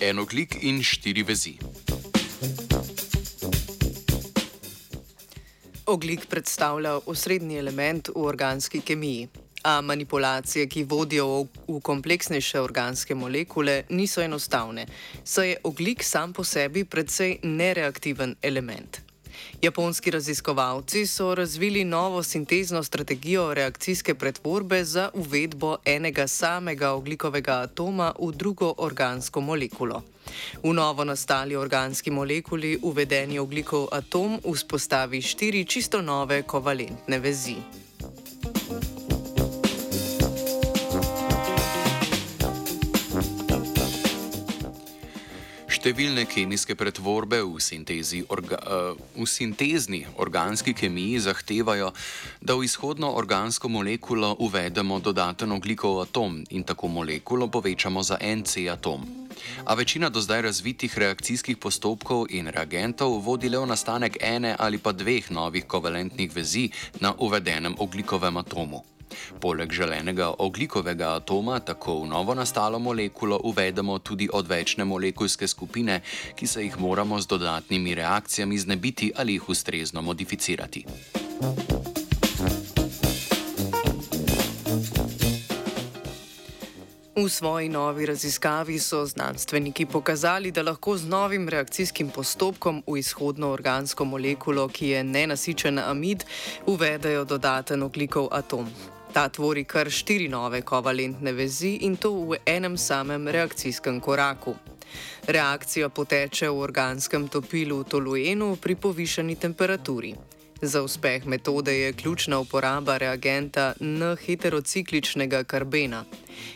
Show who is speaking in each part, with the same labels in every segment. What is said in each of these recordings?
Speaker 1: en oglik in štiri vezi.
Speaker 2: Oglik predstavlja osrednji element v organski kemiji. A manipulacije, ki vodijo v kompleksnejše organske molekule, niso enostavne, saj je oglik sam po sebi precej nereaktiven element. Japonski raziskovalci so razvili novo sintezno strategijo reakcijske pretvorbe za uvedbo enega samega oglikovega atoma v drugo organsko molekulo. V novo nastali organski molekuli uvedeni oglikov atom vzpostavi štiri čisto nove kovalentne vezi.
Speaker 1: Številne kemijske pretvorbe v, orga, uh, v sintezni organski kemiji zahtevajo, da v izhodno organsko molekulo uvedemo dodaten oglikov atom in tako molekulo povečamo za en C atom. A večina do zdaj razvitih reakcijskih postopkov in reagentov vodi le v nastanek ene ali pa dveh novih kovalentnih vezi na uvedenem oglikovem atomu. Poleg želenega oglikovega atoma tako v novo nastalo molekulo uvedemo tudi odvečne molekulske skupine, ki se jih moramo z dodatnimi reakcijami znebiti ali jih ustrezno modificirati.
Speaker 2: V svoji novi raziskavi so znanstveniki pokazali, da lahko z novim reakcijskim postopkom v izhodno organsko molekulo, ki je nenasičen amid, uvedejo dodaten oglikov atom. Ta tvori kar štiri nove kovalentne vezi in to v enem samem reakcijskem koraku. Reakcija poteče v organskem topilu toluenu pri povišani temperaturi. Za uspeh metode je ključna uporaba reagenta N-heterocikličnega karbena.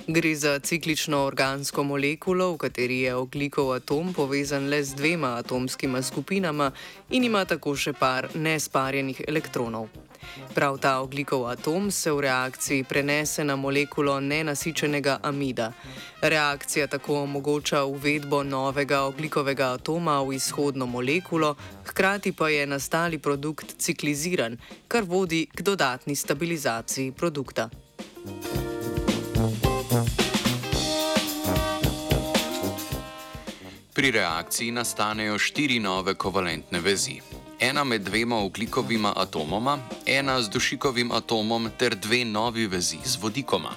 Speaker 2: Gre za ciklično organsko molekulo, v kateri je oglikov atom povezan le z dvema atomskima skupinama in ima tako še par nesparjenih elektronov. Prav ta oglikov atom se v reakciji prenese na molekulo nenasičenega amida. Reakcija tako omogoča uvedbo novega oglikovega atoma v izhodno molekulo, hkrati pa je nastali produkt cikliziran, kar vodi k dodatni stabilizaciji produkta.
Speaker 1: Pri reakciji nastanejo štiri nove kovalentne vezi ena med dvema oglikovima atomoma, ena z dušikovim atomom ter dve novi vezi z vodikoma.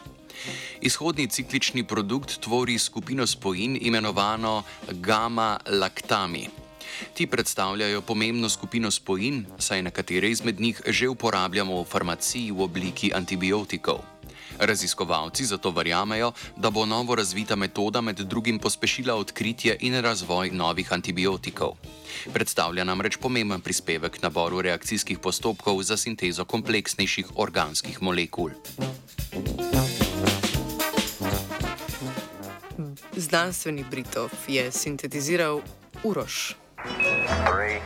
Speaker 1: Izhodni ciklični produkt tvori skupino spojin imenovano gamma-laktami. Ti predstavljajo pomembno skupino spojin, saj nekatere izmed njih že uporabljamo v farmaciji v obliki antibiotikov. Raziskovalci zato verjamejo, da bo novo razvita metoda med drugim pospešila odkritje in razvoj novih antibiotikov. Predstavlja namreč pomemben prispevek k naboru reakcijskih postopkov za sintezo kompleksnejših organskih molekul.
Speaker 2: Znanstveni Britov je sintetiziral Uroš. Three.